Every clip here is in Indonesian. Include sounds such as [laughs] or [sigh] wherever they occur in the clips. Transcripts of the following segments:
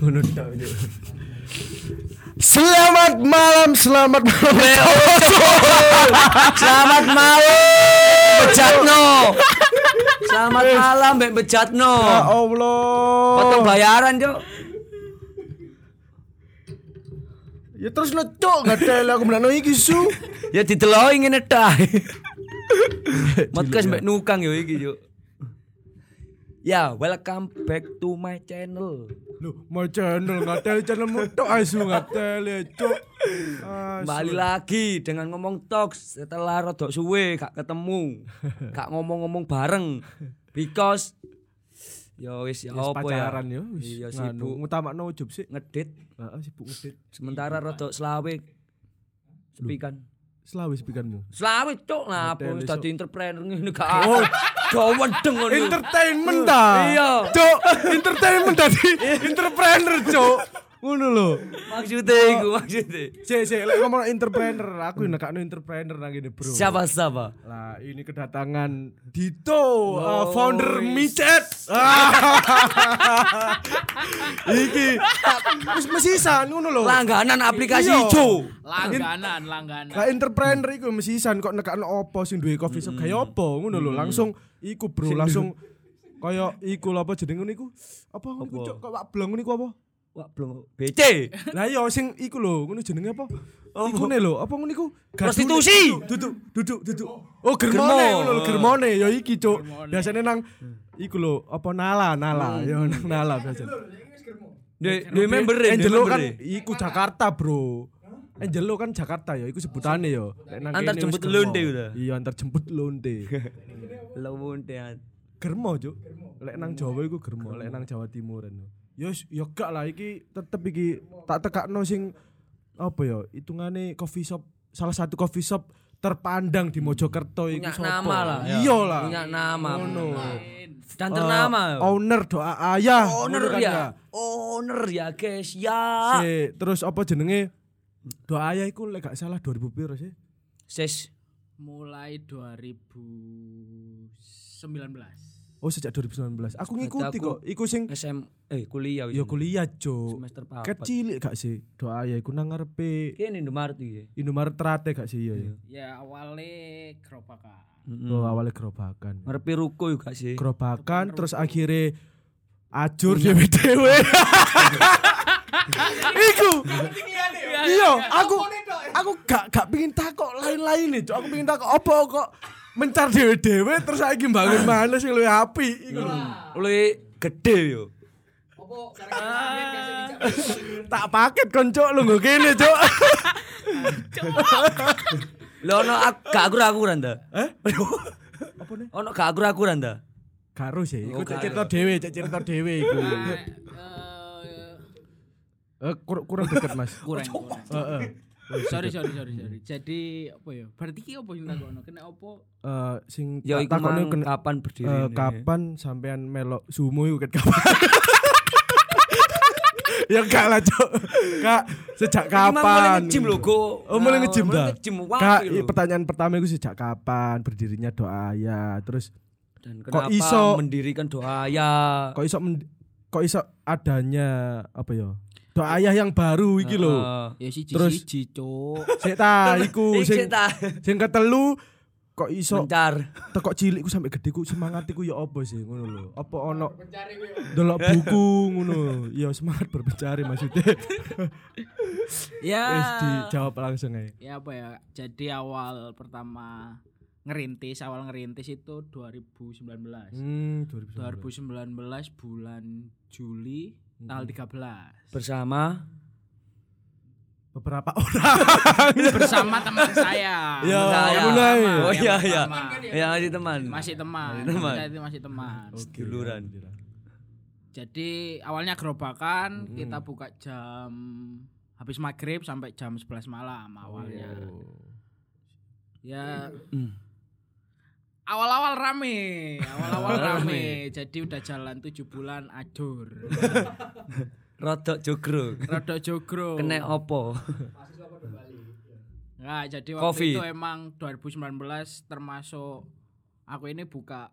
Ngono tok. Selamat malam, selamat malam. Selamat malam, bejatno. Selamat malam, Mbak Bejatno. Ya Allah. Potong bayaran, Cuk. Ya terus lo cok ada aku menano iki su. Ya dideloki ngene tok. Podcast [laughs] Mbak Nukang yo iki, Cuk. Ya, welcome back to my channel. Loh, mau channel ada channel motok asu gak ada cok. Kembali lagi dengan ngomong talks setelah rodok suwe gak ketemu. Gak ngomong-ngomong bareng. Because ya wis ya Wis apa ya. pacaran yo wis. Iya sibuk ngutamakno ujub sih. ngedit. Heeh, sibuk ngedit. Sementara rodok selawe sepikan. Selawis pikanmu. Selawe cuk lah apa wis dadi entrepreneur ngene gak. Oh, gawen deng ngono. Entertainment ta. Iya. Cok, entertainment tadi. Entrepreneur, cok. Ngono lho. Maksudnya iku maksudnya. Sik, sik, lek ngomong entrepreneur, aku nekakno entrepreneur nang ngene, Bro. Siapa siapa? Lah, ini kedatangan Dito, uh, Oh, founder wis. Micet. [laughs] Iki wis mesisan ngono lho. Langganan aplikasi Iya. ijo. langganan langganan Lah entrepreneur iku mesisan kok nekakno opo sing duwe coffee shop kaya opo ngono lho. Langsung iku, Bro, langsung kaya iku lho apa jenenge ngono iku? Apa ngono? Cok? Kok wak blong apa? Wah, belum BC. Lah iya sing iku lho, ngono jenenge apa? Iku ne lho, apa ngono iku? Prostitusi. Duduk, duduk, duduk. Oh, Germo. germone ngono lho, germone ya iki, Cuk. Biasane nang iku lho, apa nala, nala, ya nang nala biasa. Di member di Angelo member. kan iku Jakarta, Bro. Angelo kan Jakarta ya, iku sebutane ya. Antar jemput lonte udah. Iya, antar jemput lonte. [laughs] Lewon tean. Germo, Cuk. Lek nang Jawa iku germo, lek nang Jawa Timuran. Ya wis- ya gak lah iki tetep iki tak tekakno sing apa ya, hitungane coffee shop salah satu coffee shop terpandang di Mojokerto iku Punya sapa? nama lah. ya. Iya lah. Punya nama. Ngono. Dan Eh, ternama. owner doa ayah. Owner kan ya. Owner ya, guys. Ya. Si, terus apa jenenge? Doa ayah iku lek gak salah 2000 piro sih? Ses. mulai 2019 Oh sejak 2019. Aku ngikuti aku- kok. Iku sing SM eh kuliah ya kuliah, Cuk. semester papat. Kecil gak sih? Doa ayah iku nang ngarepe Kene Indomaret iki. Indomaret Trate gak sih ya? ya? ya awalnya gerobakan Oh awalnya gerobakan. Ngarepe ruko juga sih. Gerobakan terus akhirnya ajur dewe dewe. [laughs] Iku. Iya, aku aku gak gak pengin takok lain-lain nih. Aku pengin takok apa kok mencar dewe-dewe terus saiki bangun mana sing luwih apik iku. lho. Oleh gede yo. Tak paket konco lu nggo kene, Cuk. Lah ono ak- gak akur-akuran ta? Eh? Apa nih? Ono gak akur-akuran ta? Karo sih, iku Oh, cerita dhewe, cerita dhewe iku. Eh, Eh kur- kurang deket, Mas. kurang kurang Heeh. Sorry sorry sorry sorry jadi apa ya berarti ki apa yang takono kena apa Eh sing Ya iku mang kena- kapan berdiri Eh, ini? kapan sampean melok sumo iku ket kapan? [laughs] ya enggak lah, Cuk. Kak, sejak mulai kapan? nge-gym lho, Go. Oh, mulai nge-gym mulai dah. Kak, wapi i- lho. pertanyaan pertama itu sejak kapan berdirinya doa ya? Terus Dan Kok kenapa iso- mendirikan doa ya? kok iso kok iso adanya apa ya? Doa ayah yang baru iki lho. Ya siji Terus- siji cuk Sik ta iku [laughs] sing ta sing ketelu kok iso mencar. tekok cilik ku sampai gede ku semangat iku ya apa sih ngono lho. Apa ono delok buku ngono. Ya semangat berbicara maksudnya. [laughs] ya Wis dijawab langsung aja. ya apa ya jadi awal pertama ngerintis awal ngerintis itu 2019 Hmm, 2019. 2019 bulan Juli tanggal 13 Bersama Beberapa orang. [laughs] bersama teman saya Ya, saya. mulai. Oh iya iya. Ya masih teman. masih teman Masih teman. Saya itu masih teman Seduluran. jadi awalnya gerobakan kita buka jam habis maghrib sampai jam 11 malam awalnya ya Hmm. Awal-awal rame awal-awal rame jadi udah jalan tujuh bulan ajur [laughs] Rodok jogrok. Rada jogro Kena opo? Nah, jadi waktu Covid. itu emang 2019 termasuk aku ini buka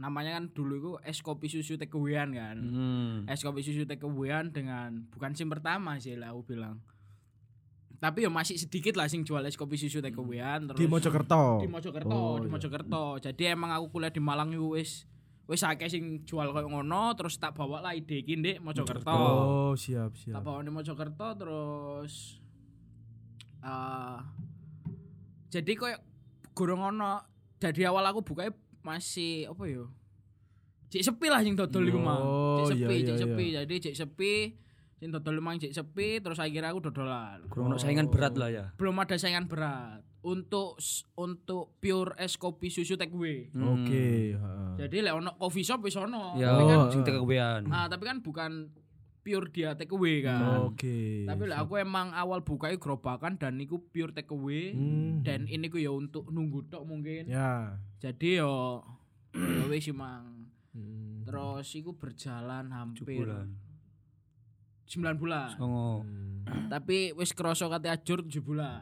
namanya kan dulu itu es kopi susu takeawayan kan. Hmm. Es kopi susu takeawayan dengan bukan SIM pertama sih lah aku bilang. Tapi ya masih sedikit lah sing jual es kopi susu takeawayan terus Di Mojokerto. di Mojokerto, Oh, di iya. Mojokerto. Jadi emang aku kuliah di Malang itu wis wis akeh sing jual koyo ngono terus tak bawa lah ide iki ndek Mojokerto. Oh, siap, Tak siap. bawa di Mojokerto terus eh jadi koyo gurung ono dari awal aku bukanya masih apa ya? Cek sepi lah sing dodol iku mah. Cek iya, sepi, iya, cek iya. sepi. Jadi cek sepi sing dodol mang cek sepi terus akhirnya aku dodolan. Kurang ono saingan berat lah ya. belum ada saingan berat untuk untuk pure es kopi susu take away. Oke, heeh. Jadi lek ono coffee shop wis ono. Ya, Tapi kan Oh, sing takeawayan. ah, tapi kan bukan pure dia take away kan. Oke. Tapi lek aku emang awal buka iku gerobakan dan niku pure take away Hmm. dan ini ku ya untuk nunggu tok mungkin. ya. Jadi yo [clears throat] ya wis mang. Hmm. Terus iku berjalan hampir. 9 bulan. Songo. Tapi wis kroso kate ajur 7 bulan.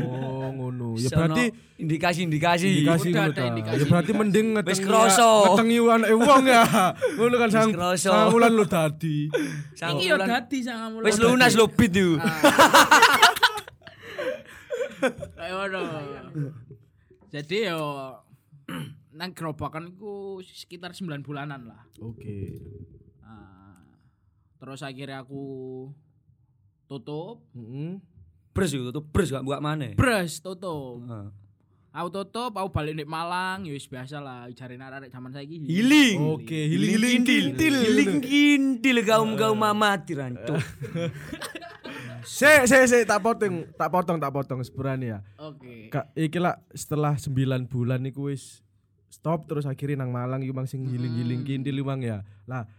Oh, ngono. Ya berarti indikasi-indikasi. indikasi ngono ta. indikasi, Ya berarti indikasi. mending Wis ngetengi kroso. ngetengi anake wong ya. [laughs] Ngono kan sang sangulan lo dadi. Sang Iki yo bulan. dadi sangamu. Wis lunas lo bit yo. Kayak ngono. Jadi yo [clears throat] nang gerobakan iku sekitar 9 bulanan lah. Oke. Nah, terus akhirnya aku tutup, Heeh. Bres yo tutup bres gak buka maneh. bres tutup. Heeh. Aku tutup, aku balik di Malang, ya wis biasa lah, cari arek zaman saiki. Healing. Oke, healing kintil. Healing kintil kaum kaum amati rancuk. [laughs] Sik, sik, sik, tak potong, tak potong, tak potong sepurane ya. Oke. Kak, iki lah setelah 9 bulan iku wis stop terus akhirnya nang Malang iku mang sing giling-giling kintil iku mang ya. Lah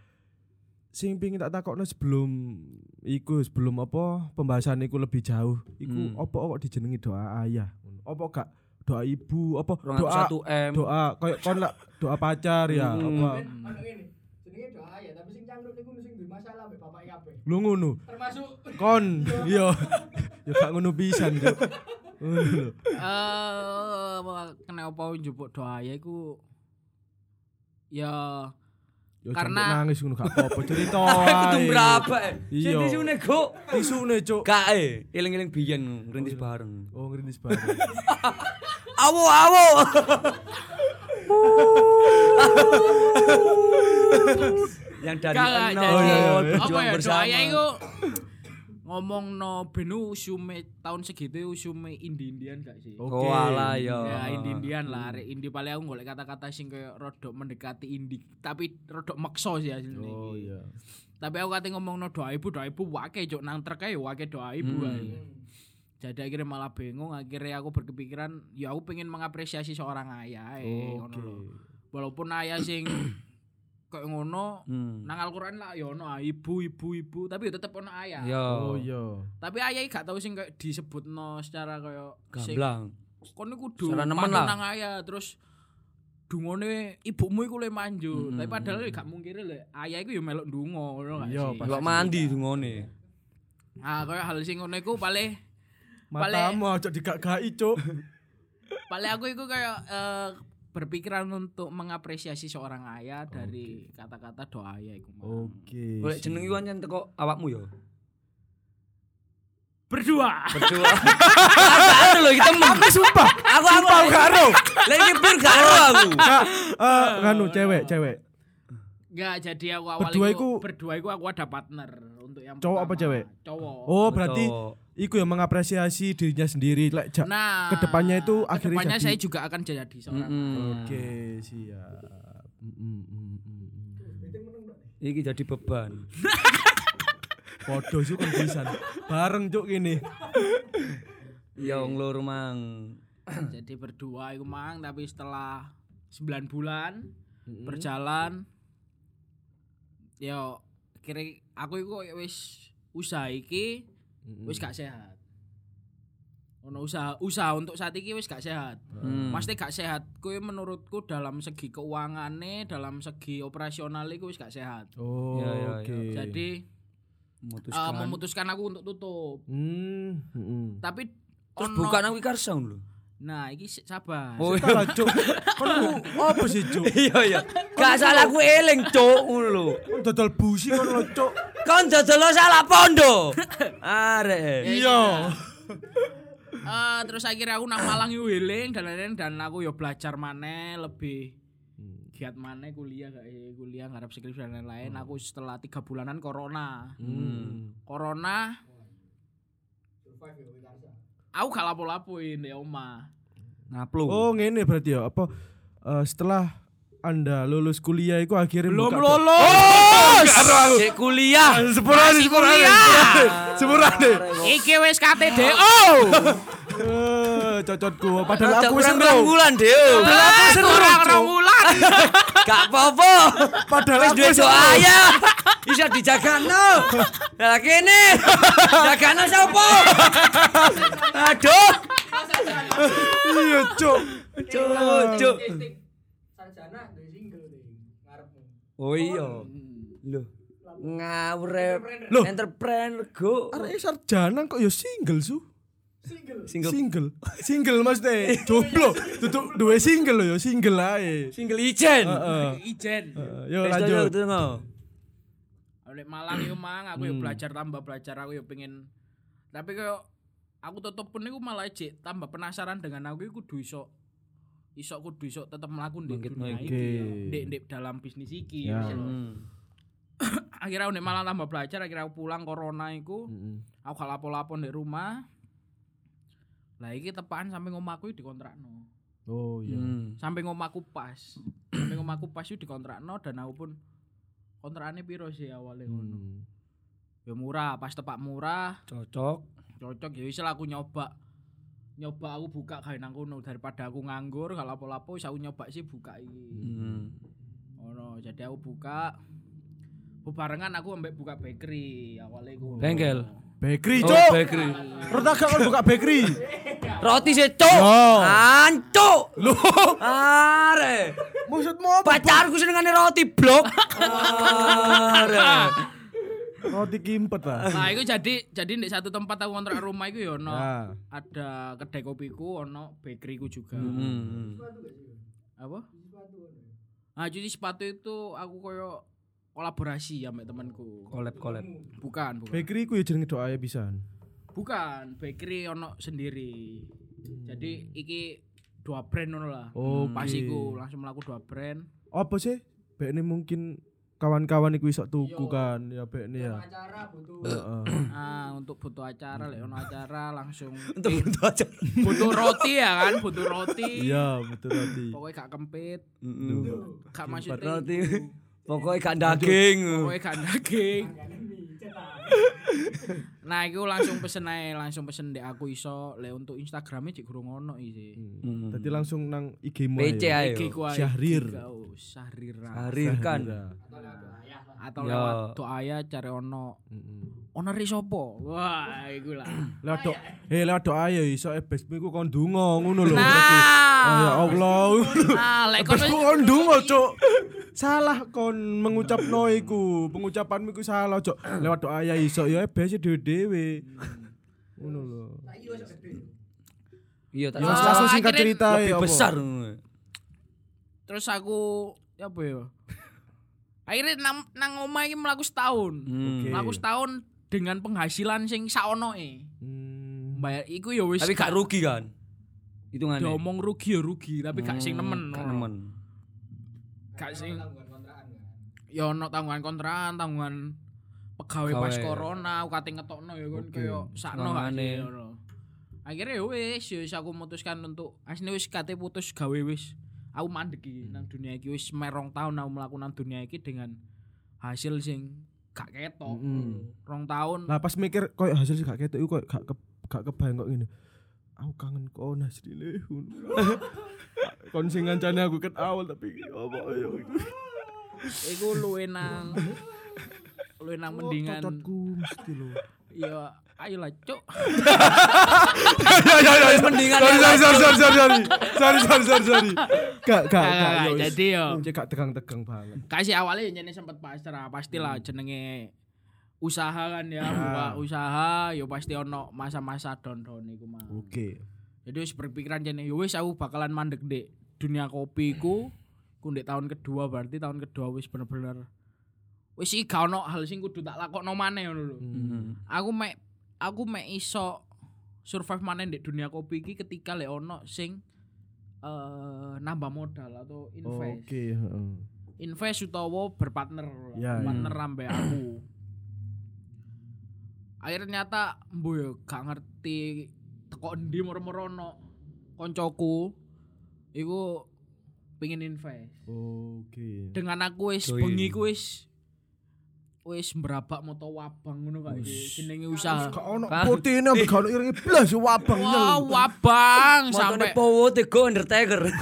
sing pingin tak takokno sebelum iku sebelum apa pembahasan iku lebih jauh iku Hmm. apa kok dijenengi doa ayah apa gak doa ibu apa doa satu M. doa kayak kon lah doa pacar ya Hmm. apa jenenge doa ya, tapi sing cangkruk niku sing duwe masalah mbek bapak kabeh. lu ngono Termasuk [laughs] kon iya ya gak ngono pisan Cuk. eh kena apa njupuk doa ya iku ya Ya Karena- nangis ngono gak apa-apa [laughs] cerita Kudu ae. berapa? Iya. Jadi sune kok. Isune cuk. Kae, eling-eling biyen ngrintis bareng. Oh ngerintis bareng. [laughs] Awo awo. [laughs] Yang dari nol iya, iya. apa ya bersama. doa iku ngomong no benu usume tahun segitu usume indi-indian gak sih? Oke. Oh alah ya. Ya indi-indian lah, arek indi paling aku golek kata-kata sing kayak rodok mendekati indi, tapi rodok makso sih asline. Oh iki. iya. Tapi aku kate ngomong no doa ibu, doa ibu wake cok nang trek ae wake doa ibu Hmm. ae. Jadi akhirnya malah bingung, akhirnya aku berkepikiran, ya aku pengen mengapresiasi seorang ayah, eh, ngono lho. Walaupun ayah sing [coughs] kayak ngono, Hmm. nang Al-Qur'an lah ya ono ah, ibu ibu ibu tapi ya tetep ono ayah. Ya. Oh iya. Tapi ayah gak tau sing kayak disebutno secara kayak Gamblang. kon iku kudu nang ayah terus dungone ibumu iku le manjur. Mm-mm. Tapi padahal gak mungkin le ayah iku ya melok ndonga ngono gak Iya, sih. Kok mandi ngone. Nah, kayak hal sing ngono iku paling Paling- Matamu aja digak-gaki cuk. [laughs] paling aku iku kayak eh, berpikiran untuk mengapresiasi seorang ayah dari kata-kata doa ayah iku. Oke. Golek jeneng iku ancen teko awakmu ya. Berdua. Berdua. [laughs] Ada lho kita sumpah. Aku aku Sumpah gak ero. Lah iki pur gak ero aku. Eh nganu cewek, cewek. Enggak, jadi aku awal Berdua iku, iku- berdua iku aku ada partner untuk yang Cowok apa pertama. cewek? Cowok. Oh, berarti Cowok. Iku yang mengapresiasi dirinya sendiri lek ja- Nah, ke depannya itu akhirnya ke depannya jadi- saya juga akan jadi seorang. Mm-mm. Oke, siap. Mm, mm, mm, mm, mm. Iki jadi beban. [laughs] Podo sih kan pisan. Bareng cuk gini. Ya wong loro mang. [clears throat] jadi berdua iku mang tapi setelah 9 bulan Mm-mm. berjalan yo kira aku iku wis usaha iki Mm-mm. wis gak sehat. Ono usaha usaha untuk saat ini wis gak sehat. Hmm. Pasti gak sehat. Kuwi menurutku dalam segi keukangane, dalam segi operasional iku wis gak sehat. Oh, Ya, ya, oke. ya. Jadi memutuskan. memutuskan aku untuk tutup. Hmm, mm, mm. Tapi Terus ono- bukan aku karsa lho. Nah, iki si- sabar. Oh, Tak lah, Cuk. Kon apa sih, Cuk? [laughs] iya iya. Gak salah ku eling, Cuk, ngono lho. Dodol busi kon lo, Cuk. Kon dodol salah pondo. [laughs] Arek. Iya. Eh, terus akhirnya aku nang Malang yo healing dan lain-lain dan aku yo belajar maneh lebih giat maneh kuliah gak eh, kuliah ngarep skripsi dan lain-lain. Aku setelah tiga bulanan corona. Hmm. Corona Aku gak lapo-lapoin di oma. Ngaplu. Oh, ngene berarti ya. Apa eh, setelah Anda lulus kuliah itu akhirnya Belum lulus. Cek kuliah. Sepurane, sepurane. [laughs] Sepurane. Iki wis KTDO. Eh, cocotku. Padahal aku seru. kurang bulan, Deo. Kurang rong wulan. [laughs] Gak apa-apa. Padahal Wis aku duwe doa. Bisa dijagano. Lah kene. Jagano sapa? [laughs] Aduh. Iya, Cuk. Cuk, cuk. Oh iya. Lho. Ngawur. Loh. entrepreneur go. Arek sarjana kok ya single su. Single Single. Single [laughs] maksudnya jomblo. Tutuk duwe single lho ya single ae. single ijen. Heeh. Ijen. Yo lanjut. Oleh Malang yo mang aku yo Hmm. belajar tambah belajar aku yo pengen tapi kayak aku tutup pun iku malah cek tambah penasaran dengan aku iku kudu iso iso kudu iso tetep mlaku di Bangkit dunia lagi. iki di, di dalam bisnis iki Ya. Lho. [clears throat] Hmm. akhirnya aku nek Malang tambah belajar akhirnya aku pulang corona iku Heeh. aku gak lapo-lapo di rumah lah iki tepaan sampai ngomahku iki dikontrakno Oh iya. Hmm. sampai ngomahku pas [clears throat] sampai ngomahku pas itu dikontrakno dan aku pun kontrakannya piro sih awalnya ngono Hmm. ya murah pas tepak murah Cocok. cocok ya wis lah aku nyoba nyoba aku buka gawe nang kono daripada aku nganggur gak lapo-lapo wis aku nyoba sih buka iki Hmm. ngono jadi aku buka bebarengan aku ambek buka bakery awalnya aku Bengkel? Bakery, Oh, Cuk. bakery. Rota gak kon buka bakery. Roti sih, Cuk. Oh. Ancuk. Loh, Are. maksudmu apa? Pacarku senengane roti blok. [laughs] Are. Roti kimpet lah. nah itu jadi jadi di satu tempat aku kontrak rumah itu ya ono. Nah, ada kedai kopiku ono bakeryku juga. Hmm. apa? Nah jadi sepatu itu aku koyo kolaborasi ya sama temanku. Collab collab. bukan bukan. Bakery ku ya jenenge doa ya pisan. bukan bakery ono sendiri. Jadi iki dua brand ngono lah. Oh, pas iku langsung melaku dua brand. Apa sih? Bekne mungkin kawan-kawan iku iso tuku kan ya bekne ya. Heeh. [clears throat] ah untuk butuh acara lek ono acara langsung [laughs] Untuk untuk aja. butuh roti ya kan butuh roti Iya, betul roti. pokoknya gak kempit Heeh. gak masuk Roti. Pokoknya gak daging. pokoknya gak daging nah itu langsung pesen aja langsung pesen dek aku iso lek untuk instagramnya cik kurang ono isi Hmm. Tadi langsung nang IG-mu PC ayo. ayo. IG ku ae, Syahrir. IG ku, Syahrira Harir kan. atau Ya. lewat doa ya cari ono Heeh. Ono risopo wah iku lah Lewat doa, eh lewat doa ya iso ebesmu iku kon donga ngono lho. Nah. Oh, ya Allah. nah lek Ebesmu kon donga, Cuk. Salah kon mengucapno iku. Pengucapanmu iku salah, Cuk. Lewat doa ya iso ya ebes dhewe-dhewe. Ngono lho. Iya, Ya tak wis langsung singkat cerita ya, besar. terus aku ya apa ya akhirnya nang nang omah iki mlaku setahun Hmm. Oke. mlaku setahun dengan penghasilan sing saonoe Hmm. bayar iku ya wis Tapi gak rugi kan? Hitungannya. diomong rugi ya rugi tapi gak sing nemen Gak nemen. gak sing ya ono tanggungan kontrakan tanggungan pegawai pas corona aku kate ngetokno ya Oke. kaya sakno ngono. akhirnya ya wis ya aku memutuskan untuk asline wis kate putus gawe wis aku mandek iki nang dunia iki wis merong tahun aku melakukan dunia iki dengan hasil sing gak ketok Mm-mm. rong tahun Lah pas mikir koyo hasil gak ketok iku koyo gak ke, gak kebayang kok ngene. Aku kangen kon asline. [laughs] kon sing ngancane aku ket awal tapi apa ya [laughs] iku. luwe nang luwe nang mendingan Cocotku mesti lho. ya ayolah cuk Ya ya ya. Mendingan Sorry yang sorry sorry sorry sorry. Sorry sorry sorry sorry. Gak gak Gak, gak. gak, ya jadi yo. Cek gak tegang-tegang banget. kasih awalnya jadi sempat pasrah pastilah jenenge usaha kan ya buka usaha yo pasti ono masa-masa down down iku mah Oke. Jadi wis berpikiran jane yo wis aku bakalan mandek dek dunia kopi ku ku ndek tahun kedua berarti tahun kedua wis bener-bener wis iki gak ono hal sing kudu tak lakokno maneh ngono lho. Hmm. Aku mek aku mek iso survive maneh ndek dunia kopi iki ketika lek ono sing eh nambah modal atau invest. Oke, heeh. invest utawa berpartner Ya, partner ambek aku akhirnya ternyata mbo yo gak ngerti teko endi moro-moro ono koncoku iku pengin invest Oke. dengan aku wis bengi ku wis wis merabak moto wabang ngono kae jenenge usaha. Gak ono putih ini ambek gak ono iringi blas wabang Wah, wabang sampai Powo Tego Undertaker. [laughs]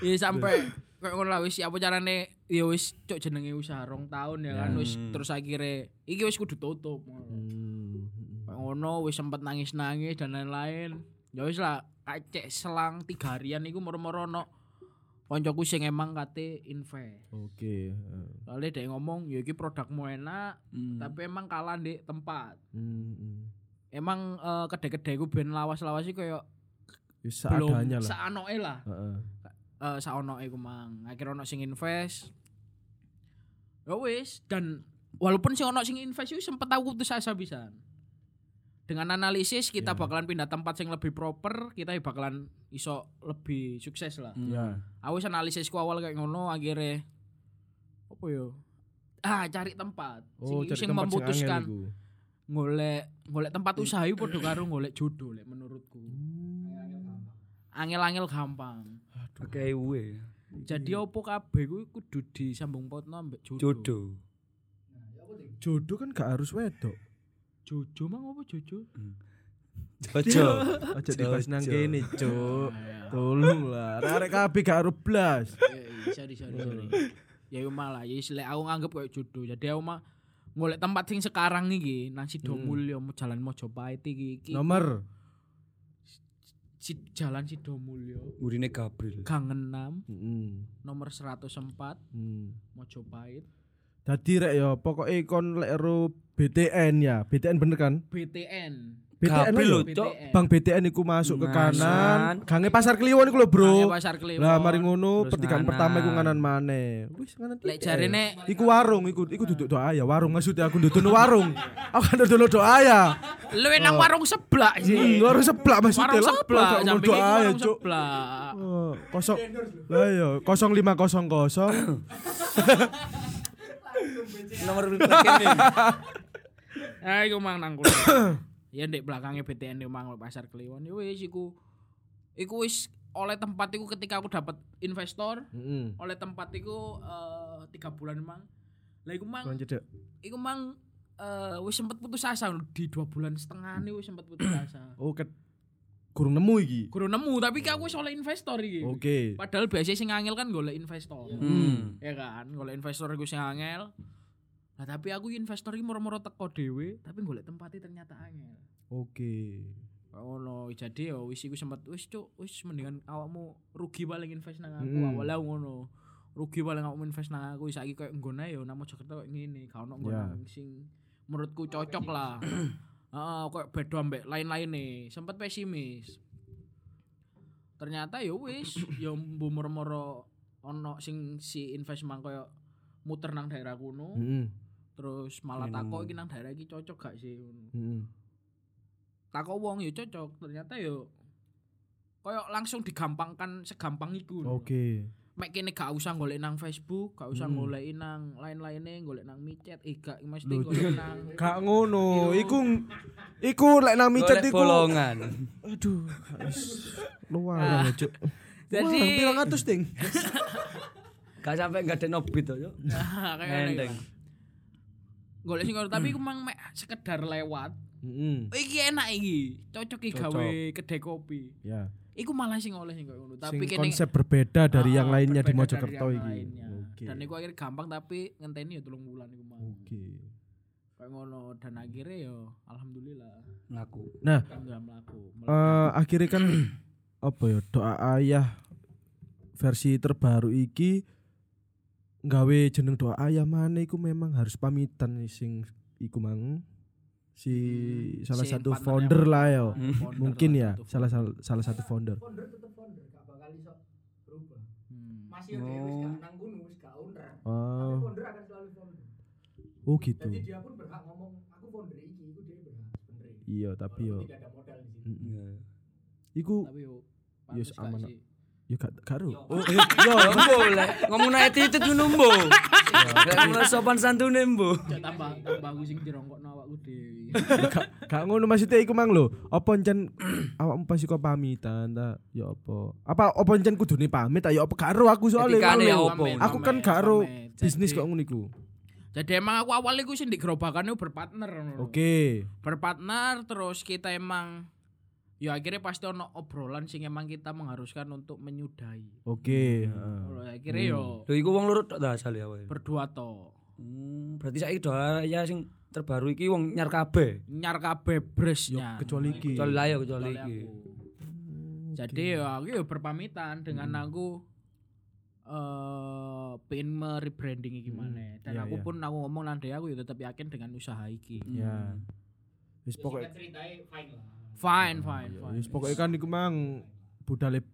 Iya sampai kayak ngono lah wis apa carane? Ya wis cok jenenge usaha rong tahun ya kan wis terus akhirnya iki wis kudu tutup. Hmm. kayak ngono wis sempet nangis-nangis dan lain-lain. Ya wis lah kacek selang tiga harian iku moro-moro no koncoku sing emang kate invest Oke. heeh. soalnya dia ngomong ya iki produkmu enak Hmm. tapi emang kalah di tempat Hmm, hmm. emang eh, kedai-kedai ku ben lawas-lawas sih kayak Wis belum lah. saanoke lah Heeh. eh saonoke ku mang. Akhirnya ono sing invest. Ya wis dan walaupun sing ono sing invest itu sempet aku putus asa pisan. Dengan analisis kita Ya. bakalan pindah tempat sing lebih proper, kita bakalan iso lebih sukses lah. Hmm. Ya. Aku wis analisisku awal kayak ngono akhirnya apa yo? Ah, cari tempat. Oh, sing cari sing tempat sing memutuskan iku. golek golek tempat usaha iku padha karo golek jodoh lek menurutku. Angel-angel gampang. Pakai uwe. Jadi opo kabeh kuwi kudu disambung potno ambek jodoh. Jodoh. Jodoh kan gak harus wedok. Jodoh mang opo jodoh? Jojo. Aja dibahas nang kene, Cuk. Tolong lah. Arek kabeh gak harus blas. Eh, sorry sorry sorry. Ya yo malah ya lek aku nganggep koyo jodoh. Jadi aku mah golek tempat sing sekarang iki nang Sidomulyo mau jalan Mojopahit iki. iki Nomor si, jalan Sidomulyo Urine Gabriel. Gang 6 Heeh. nomor 104 Hmm. Mojopahit. Dadi rek ya pokoke kon lek ero BTN ya. BTN bener kan? BTN. BTN Gabriel lho. Cok. Bang BTN iku masuk ke Kanan. kanan. Gange Pasar Kliwon iku lho, Bro. Pasar Kliwon. Lah mari ngono pertigaan pertama iku nganan maneh. Wis nganan. Lek jarene Iku warung, iku iku duduk doa ya, warung maksudnya aku duduk warung. [laughs] Aku kan duduk doa ya. lu nang warung sebelah sih. Hmm, warung sebelah maksudnya. Warung mau samping doa ya, warung sebelah. Oh, kosong. Lah ya, 0500. Nomor kene. [coughs] Ah iku mang nang kono. [coughs] ya ndek belakangnya BTN di mang pasar Kliwon. Ya wis iku iku wis oleh tempat iku ketika aku dapat investor, Heeh. oleh tempat iku eh, tiga bulan mang. Lah iku mang iku mang eh, wis sempet putus asa di dua bulan setengah nih wis sempet putus asa. Oh, ket kurang nemu iki. Kurang nemu tapi ki aku wis oleh investor iki. Oke. Padahal biasanya sing angel kan golek investor. Hmm. Ya kan, golek investor iku sing angel. Lah tapi aku investor iki moro-moro teko dhewe, tapi golek tempatnya ternyata angel. Oke. ngono jadi ya wis iku sempet wis cuk wis mendingan awakmu rugi paling invest nang aku Hmm. awalnya ngono rugi paling awakmu invest nang aku saiki koyo nggone ya nang Mojokerto koyo ngene gak ono nggon sing menurutku cocok lah [clears throat] heeh koyo beda ambek lain-lain nih sempet pesimis ternyata ya wis [clears throat] ya moro-moro ono sing si invest mang koyo muter nang daerah kuno Heeh. Terus malah takok iki nang daerah iki cocok gak sih Heeh. takok wong ya cocok ternyata yo koyo langsung digampangkan segampang iku lho. Oke. mek kene gak usah golek nang Facebook gak usah Hmm. golek nang lain-lainnya golek nang micet eh gak mesti golek nang Gak ngono, iku iku lek nang micet iku. bolongan. Aduh, wis luar ya, Cuk. Jadi- pirang atus ting. Gak sampai enggak ada nobit to, Cuk. [laughs] kayak. Golek sing ngono tapi iku mang mek sekedar lewat Heeh. oh, iki enak iki cocok iki gawe kedai kopi Ya. iku malah sing oleh sing koyo ngono tapi Sing kene konsep berbeda dari Ah, yang lainnya di Mojokerto iki. Oke. dan iku akhirnya gampang tapi ngenteni ya telung bulan iku mang Oke. kayak ngono dan akhirnya yo alhamdulillah Laku. Nah, alhamdulillah eh akhirnya kan [clears throat] apa ya doa ayah versi terbaru iki nggawe jeneng doa ayah mana iku memang harus pamitan sing iku mang. Si salah Si satu founder lah yo. Founder Mungkin ya salah salah salah satu founder. founder tetep founder gak bakal iso berubah. Hmm. Oh, founder akan selalu founder. Oh gitu. jadi dia pun berhak ngomong aku founder iki itu dia berhak sebenarnya. Iya, tapi yo. Walaupun tidak ada modal di situ. Iya. iku Tapi yo Yes, gak sih? yo gak karo. Oh, iya, yo, mbo lek ngomong naik titik ngono mbo. Ngomong sopan santune mbo. Tambah tambah aku sing dirongkokno awakku dhewe. Gak gak ngono maksudnya iku mang lho. Apa encen [clears throat] awakmu pas iku pamitan ta ya apa? Apa apa encen kudune pamit ta ya apa karo aku soalnya ya? Aku kan gak pamit. bisnis kok ngono iku. Jadi emang aku awal iku sing di gerobakan itu berpartner. Oke. Berpartner terus kita emang ya akhirnya pasti ono obrolan sing emang kita mengharuskan untuk menyudahi. Oke, heeh. Kalau akhirnya yo Lho iku wong loro tok ta asale awake. berdua to. Hmm, berarti saiki doa ya sing terbaru iki wong nyar kabeh. Nyar kabeh bresnya. Kecuali iki. Kecuali layo kecuali Kecuali iki. aku. Jadi ya aku ya berpamitan dengan aku eh pengen merebranding iki mana dan Iya, aku iya. pun aku ngomong nanti aku ya tetap yakin dengan usaha iki. Ya. Wis pokoknya ceritanya fine lah Fine, fine, Ya, fine. wis pokoknya kan iku mang budale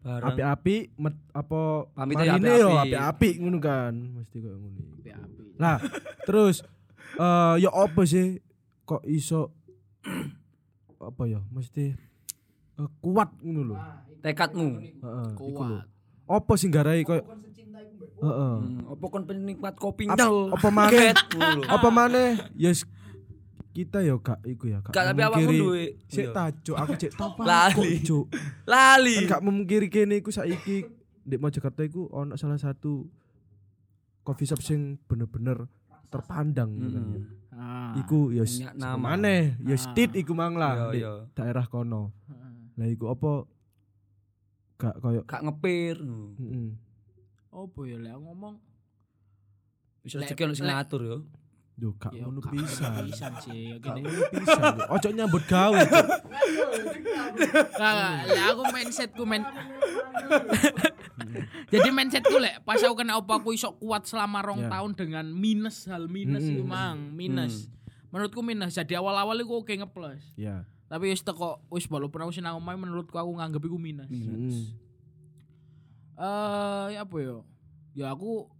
api-api met apa Pamitnya ya marine yo api-api. api-api ngono kan mesti koyo ngono. Api-api. Lah, terus eh ya apa sih kok iso [clears throat] apa ya mesti eh, kuat ngono lho. Tekadmu. Heeh. Kuat. Apa sing garai koyo heeh. Hmm, apa kon penikmat kopi nyel? apa maneh? Apa maneh? Yes kita yo gak iku ya gak. Gak, tapi awakmu memungkiri- duwe. Sik Iya. tajuk aku cek [laughs] tau Lali. Cuk. Lali. Kan gak memungkiri kene iku saiki di Mojokerto iku ono salah satu coffee shop sing bener-bener terpandang gitu kan. Hmm. Ah. Iku ya Punya nama. maneh ya Ah. stit iku mang lah di daerah kono. Heeh. Lah iku apa gak koyo Gak ngepir. heeh. Apa ya lek ngomong Bisa rezeki ono sing ngatur yo. Yo gak ya ngono pisan. pisan sih ya gini. ngono pisan. yo. Ojo nyambut gawe. Gak, lek aku mindsetku men Jadi mindsetku lek pas aku kena apa aku iso kuat selama rong Ya. tahun dengan minus hal minus Mm-mm. itu mang minus. Menurutku minus. Jadi awal-awal iku oke ngeplus. Ya. Tapi wis teko wis walaupun aku sinang omahe menurutku aku nganggep iku minus. Eh ya apa ya? Ya aku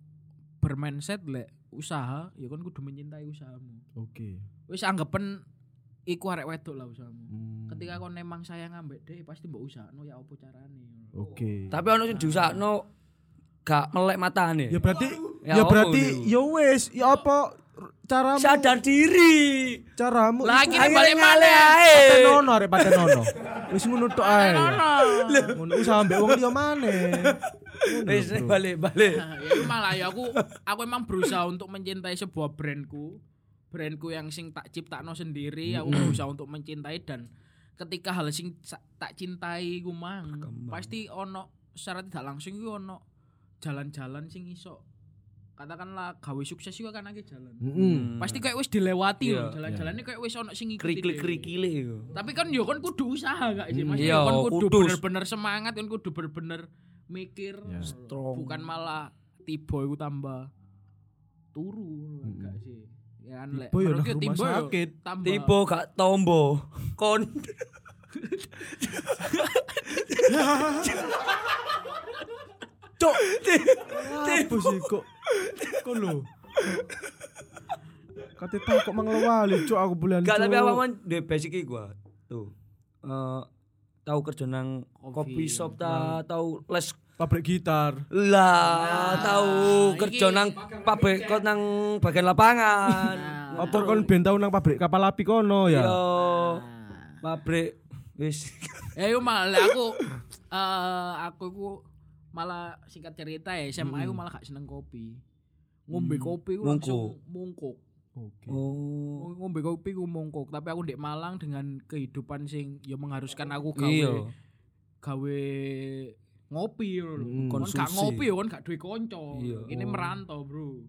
bermindset lek usaha ya kan kudu mencintai usahamu. Oke. Wis anggapen iku arek wedok lah usahamu. Hmm. Ketika kon emang sayang ambek dhek pasti mbok usahano ya apa carane. Oke. Tapi ono sing diusahno gak melek matane. Ya berarti Ya ya berarti ya wis ya apa caramu sadar diri. caramu Lagi iku- balik mana? ae. Paten nono arek paten nono. Wis ngono tok ae. Ngono usaha mbek wong liya maneh. Wis lho, Bro. balik-balik. Nah, ya malah ya aku aku emang berusaha untuk mencintai sebuah brandku brandku yang sing tak ciptakno sendiri aku berusaha untuk mencintai dan ketika hal sing tak cintai ku mang pasti ono secara tidak langsung iku ono jalan-jalan sing iso katakanlah gawe sukses iku kan akeh jalan Heeh. pasti kayak wis dilewati Iya. loh jalan-jalannya kayak wis ono sing ngikuti Krik-krik dhewe. krikile iku. tapi kan yo kan kudu usaha gak sih mas Iya, kan kudu kudus. bener-bener semangat kan kudu bener-bener mikir Ya. Strong. bukan malah tiba iku tambah turu gak sih ya kan lek Tiba ya menurutku tiba yo sakit. tambah Tiba gak tombo. Kon [laughs] Cok. Apa sih kok kok lho. Kate tak kok manglewali cok aku bulan gak tapi Cuk. awakmu de basic iki gua. Tuh. Eh tahu kerja nang Kopi. kopi shop ta, tahu les pabrik gitar. lah, tahu kerja iki- nang pabrik kok nang bagian lapangan. Nah, Apa kon ben tau nang pabrik kapal api kono ya? Yo, nah. pabrik wis ya iku malah lek aku eh aku malah singkat cerita ya SMA aku malah gak seneng kopi ngombe kopi ku Mungkuk. langsung mungkuk Oke. Oh. ngombe kopi ku mungkuk tapi aku di Malang dengan kehidupan sing ya mengharuskan aku gawe Iya. gawe ngopi lho. Mm, Kon gak ngopi ya kon gak duwe kanca. Iya. Ini merantau, Bro.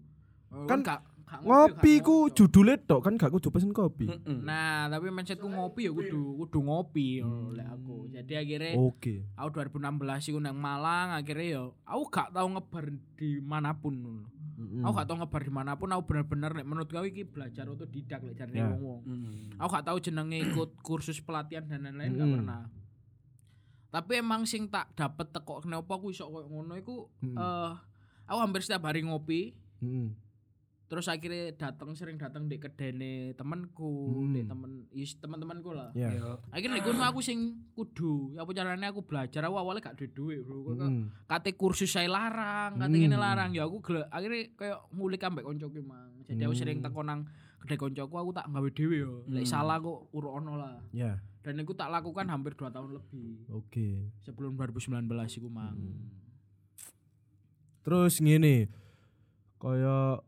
Kan gak Ngopi ku judule tok kan gak kudu pesen kopi. Mm-mm. Nah, tapi mindsetku ngopi ya kudu kudu ngopi Hmm. lho lek aku. Jadi akhirnya Oke. aku 2016 iku nang Malang akhirnya ya aku gak tau ngebar di mana pun. Mm-mm. Aku gak tau ngebar di mana pun aku bener-bener nek menurut kau iki belajar otodidak lek jarine Ya. wong-wong. Hmm. Aku gak tahu jenenge ikut kursus pelatihan dan lain-lain gak Mm. pernah. Tapi emang sing tak dapet teko kenapa aku iso koyo ngono iku Mm. eh aku hampir setiap hari ngopi Mm-mm. Terus akhirnya datang sering datang di kedene temanku, Hmm. di temen is teman-temanku lah. Ya. Iya. Akhirnya kono aku sing kudu, ya apa carane aku belajar aku awalnya gak duwe duit, Bro. Kok Mm-mm. kate kursus saya larang, kate Hmm. ngene larang. Ya aku gele, akhirnya kayak ngulik ambek koncoku mang. Jadi aku Hmm. sering teko nang gede koncoku aku tak gawe dhewe yo. Lek Hmm. salah kok uro ono lah. Ya. Dan aku tak lakukan hampir 2 tahun lebih Oke. sebelum 2019 iku mang. Hmm. Terus ngene. Kaya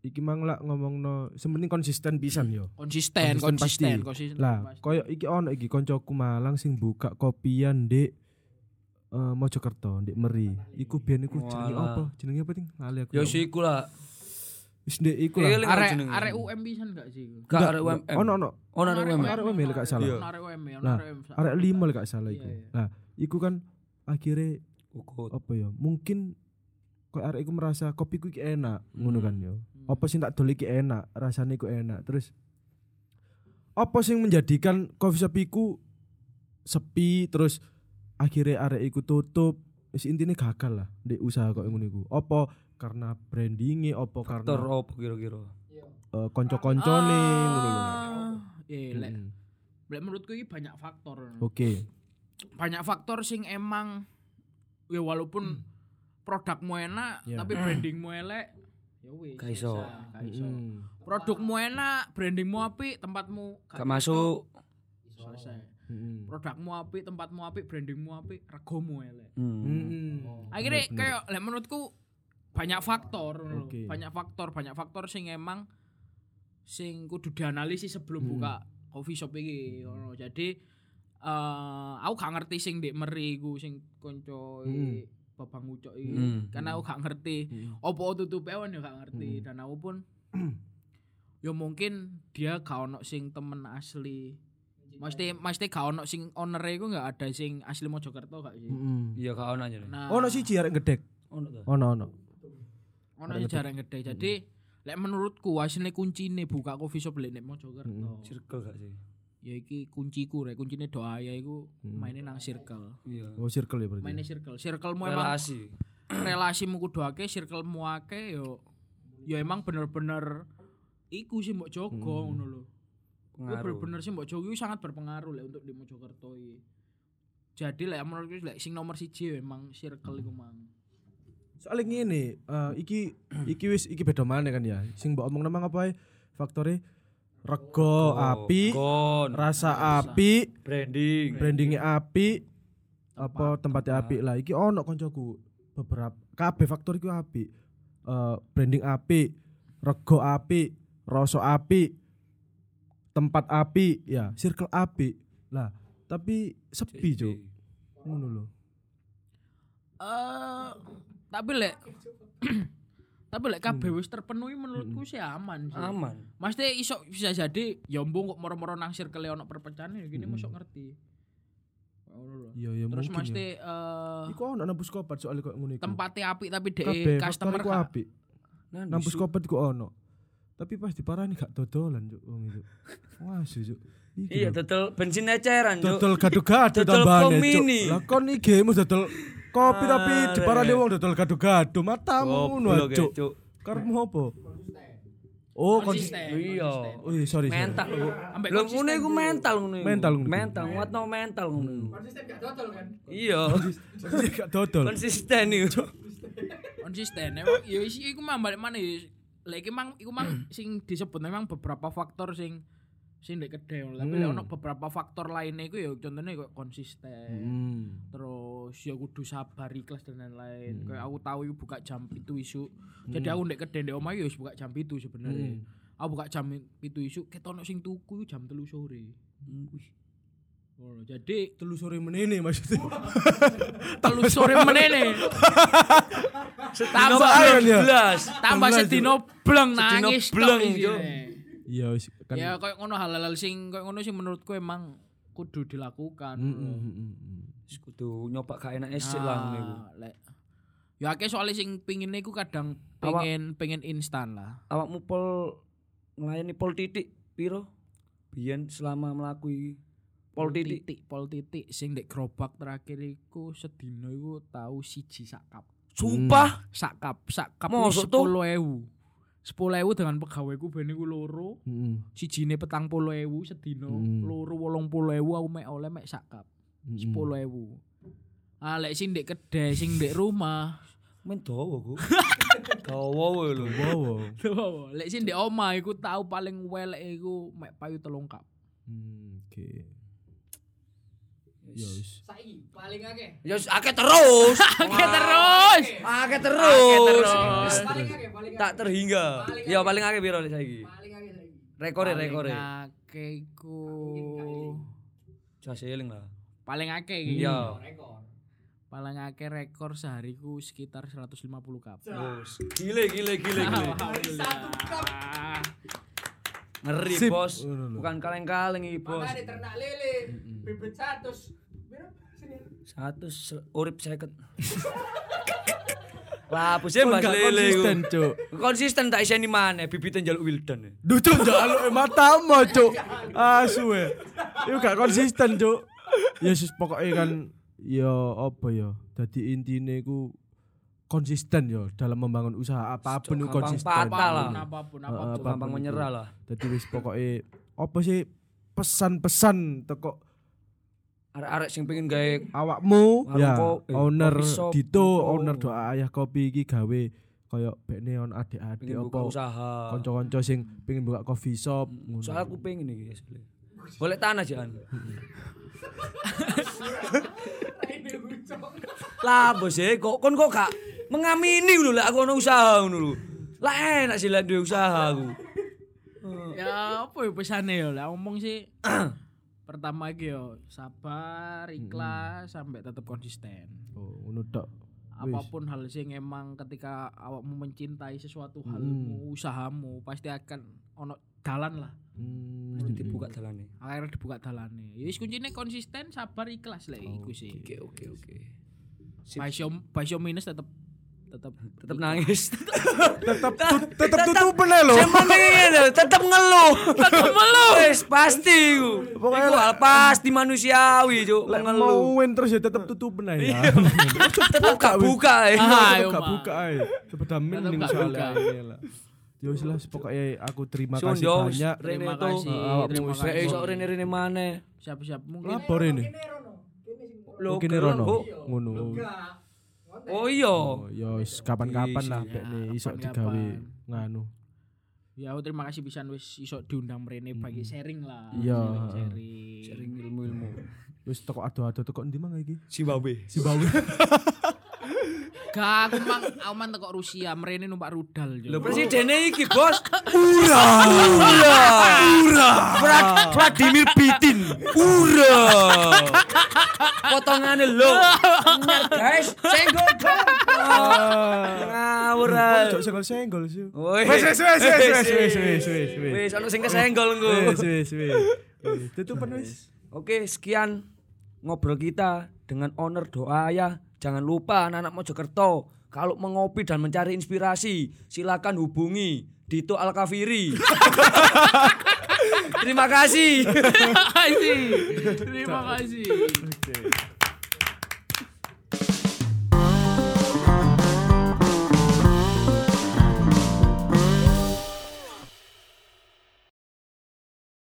iki mang lak ngomongno sementing konsisten pisan yo. Konsisten, Konsisten konsisten, pasti. konsisten. Lah, kaya iki ono iki koncoku Malang sing buka kopian di eh Mojokerto, di Meri. Iku biyen iku jenenge apa? Jenenge apa ting? Lali aku. Ya sih iku lah. Wis ndek iku lah. Arek arek UM pisan gak sih? Gak Enggak, arek UMM. Ono ono. Ono arek UMM. Arek UM lek gak salah. Iya. Ono Arek UM, ono Nah, arek UM. Arek gak salah iku. Nah, iku kan akhirnya apa ya? Mungkin kok arek iku merasa kopiku iki enak, Hmm. ngono kan yo. Hmm. Apa sing tak dol iki enak, rasane iku enak. Terus apa sing menjadikan coffee shop iku sepi terus akhirnya arek iku tutup wis intine gagal lah di usaha kok ngono iku. Apa karena brandingnya, apa Faktor karena apa kira-kira? eh, konco-koncone ngono lho. Ah, Iya, lek lek menurutku ini banyak faktor. Oke. Banyak faktor sing emang ya walaupun produkmu enak Ya. tapi brandingmu elek ya wis. Gak iso. selesai, gak iso. Mm. Produkmu enak, brandingmu apik, tempatmu Gak masuk. selesai. Mm. Produkmu apik, tempatmu apik, brandingmu apik, regomu elek. Akhirnya kayak lek menurutku banyak faktor, banyak faktor, banyak faktor sing emang sing kudu dianalisis sebelum buka coffee shop iki ngono. Jadi eh aku gak ngerti sing ndek meri iku sing konco Hmm. Babang ucok iki. Hmm. Karena aku gak ngerti Hmm. opo tutupe awan ya gak ngerti Hmm. dan aku pun [clears throat] ya mungkin dia gak ono sing temen asli. Mesti mesti gak ono sing owner iku gak ada sing asli Mojokerto gak sih. Mm. Iya gak ono aja. Nah, Ono siji arek gedek. Ono ta. Ono ono. ono Ada sing jarang gede. Jadi lek menurutku asline kuncine buka coffee shop lek nek Mojokerto. Hmm. Circle gak sih? Ya iki kunciku rek, kuncine doa ya iku Hmm. maine nang circle. Iya. Oh circle ya berarti. Maine circle. Circlemu emang Relasi. [clears throat] relasimu kudu akeh, circlemu akeh yo yo emang bener-bener iku sih mbok jaga Hmm. ngono lho. Bener-bener sih mbok iku sangat berpengaruh lek untuk di Mojokerto iki. Jadi lek menurutku lek sing nomor siji ya emang circle iku mang. Soalnya ngene, eh, iki iki wis iki beda mana kan ya. Sing mbok omong namang apa? Faktore rego api, Kon. rasa api, Branding. brandingnya api, apa tempatnya api lah. Iki ono koncoku beberapa kabeh faktor iku api. Eh, branding api, rego api, rasa api, tempat api, ya, circle api. Lah, tapi sepi, Cuk. Ngono lho. Eh tapi lek [clears throat] tapi lek kabeh wis terpenuhi menurutku sih aman sih. Aman. Maksudnya iso bisa jadi ya mbung kok moro-moro nang circle ono perpecahan ya gini mosok ngerti. Iya, ya Terus mesti ya. eh Iku ono nang Puskopat soalnya kok ngono iku. tempatnya api tapi dek customer gak- apik. Nah, Nang Puskopat iku ono. Tapi pas diparani gak dodolan juk wong itu. Wah, juk. Iki Iya, dodol bensin eceran, Cuk. dodol gado-gado tambahane komini. cuk. Lah kon iki mu dodol kopi tapi Ah, diparani rek. wong dodol gado-gado matamu ngono ya, cuk. Karepmu apa? Oh, konsisten. konsisten. Iya. Oh, iya, sorry. Mental. Ambek Lho ngono iku mental iku. Mental iku. Mental, nguatno mental iku. Konsisten gak dodol kan? Iya. Konsisten gak dodol. Konsisten iku. konsisten ya iku mah balik mana ya lek iki mang iku mang sing disebut memang beberapa faktor sing sing ndek kedhe tapi Hmm. ono beberapa faktor lainnya iku ya contohnya kayak konsisten Hmm. terus ya kudu sabar ikhlas dan lain-lain Hmm. kayak aku tahu iku buka jam itu isu jadi aku ndek kedhe ndek omah ya wis buka jam itu sebenarnya Hmm. aku buka jam itu isu ketono sing tuku jam telu sore Oh, jadi Telu sore menene maksudnya. [laughs] telu sore menene [laughs] Tambah Tambah ya. 12. tambah sedino bleng Sedino nangis bleng, Cuk. isine. Iya wis kan. Ya koyo ngono hal-hal sing koyo ngono sing menurutku emang kudu dilakukan. Heeh. Mm, mm, kudu nyoba gak enak sik lah ah, niku. Lek Ya akeh soalnya sing pingin niku kadang pengen Awak, pengen instan lah. Awakmu pol ngelayani pol titik piro? Biyen selama melakukan pol titik. titik pol titik sing dek gerobak terakhir iku sedina iku tau siji sakap. Sumpah hmm. sakap sakap Mosok 10000 sepuluh ewu dengan pegawai ku bini ku loro. Mm. si jine petang puluh ewu sedino mm. loro wolong puluh ewu aku mek oleh mek sakap. Mm. sepuluh ewu. Ah, Alek sing dek kedai sing dek rumah. Men dawa ku [laughs] dawa wae lho. Dawa dawa lek sing dek omah iku tau paling welek iku mek payu telungkap hmm, oke. okay. Ya wis. Saiki paling akeh. Ya wis akeh terus. [laughs] Terus. Akeh terus. terus. Paling akeh, paling akeh. Tak terhingga. Ya paling akeh piro saiki? Paling akeh saiki. Rekore rekore. Akeh iku Jas eling lah. paling akeh iki. Iya. Rekor. Paling akeh rekor sehari ku sekitar 150 kap. Bos. Gile gile gile gile. [laughs] Satu cup. Ngeri Sip. bos. Bukan kaleng-kaleng iki bos. Makane ternak lele. Bibit 100. Satu se- urip seket. [laughs] Lah, pusing Lele konsisten. Cuk. Konsisten tak iseni maneh bibite njaluk Wildan. Duh, Cuk, njaluk matamu, Cuk. Asu e. Iku gak konsisten, Cuk. Ya sus pokoke kan ya apa ya. Dadi intine iku konsisten ya dalam membangun usaha apa pun itu Gampang konsisten. patah lah. Apa pun apa pun apa pun. menyerah lah. Dadi wis pokoke apa sih pesan-pesan teko Arek-arek sing pengen gawe awakmu ya eh, owner shop, Dito oh. owner doa ayah kopi iki gawe kaya bekne on adik-adik apa usaha. kanca-kanca sing pengen buka coffee shop ngono. Soalnya aku pengen iki asli. Boleh tanah jangan. lah bos e kok kon kok gak mengamini ngono lek aku ono usaha ngono lho. Lah enak sih duwe usaha aku. Ya apa ya pesane ya lah ngomong sih [clears throat] pertama iki yo sabar, ikhlas sampai tetap konsisten. Oh, ngono. Apa pun hal sing emang ketika awakmu mencintai sesuatu Hmm. halmu, usahamu pasti akan ono dalan lah. Hmm. Mesti dibuka dalane. Akhirnya dibuka dalane. Ya wis kuncine konsisten, sabar, ikhlas lah iku sih. Oke oke oke. Basio basio minus tetap tetap tetap nangis. Tetap tetap tutup benar loh tetap ngeluh. Tetap ngeluh. wes pasti ku pokoknya hal pasti manusiawi cuk. Ngeluh. mau terus ya tetap tutup benar ya tetap gak buka ayo gak buka ayo sepeda min nih salah Ya wis lah pokoknya aku terima kasih banyak. Terima kasih. Terima kasih. Sok rene. Rene mana? Siap-siap mungkin. Lapor ini. Mungkin Rono. Ngono. Enggak. Oh iya. Oh, ya wis kapan-kapan lah Ya, bekne iso digawe nganu. Ya aku terima kasih pisan wis iso diundang mrene bagi sharing lah. Iya. Sharing. Sering ilmu-ilmu. Wis toko ado-ado toko ndi mang iki? Zimbabwe. Zimbabwe. [laughs] Gak aku mang aku mang teko Rusia mrene numpak rudal yo. Lho presidennya iki, Bos. Ura. Ura. Ura. Vladimir Putin. Ura. Potongane lho. Bener, [laughs] guys. Dong. Ngawur. Ojo senggol-senggol sih. Wes wes wes wes wes wes wes wes. Wes ono anu sing kesenggol. Wes wes wes. Tutupan wis. Oke, sekian ngobrol kita dengan owner doa ya. Jangan lupa anak-anak Mojokerto kalau mengopi dan mencari inspirasi, silakan hubungi Dito Alkafiri. [laughs] Terima kasih. [laughs] Terima kasih. Terima kasih.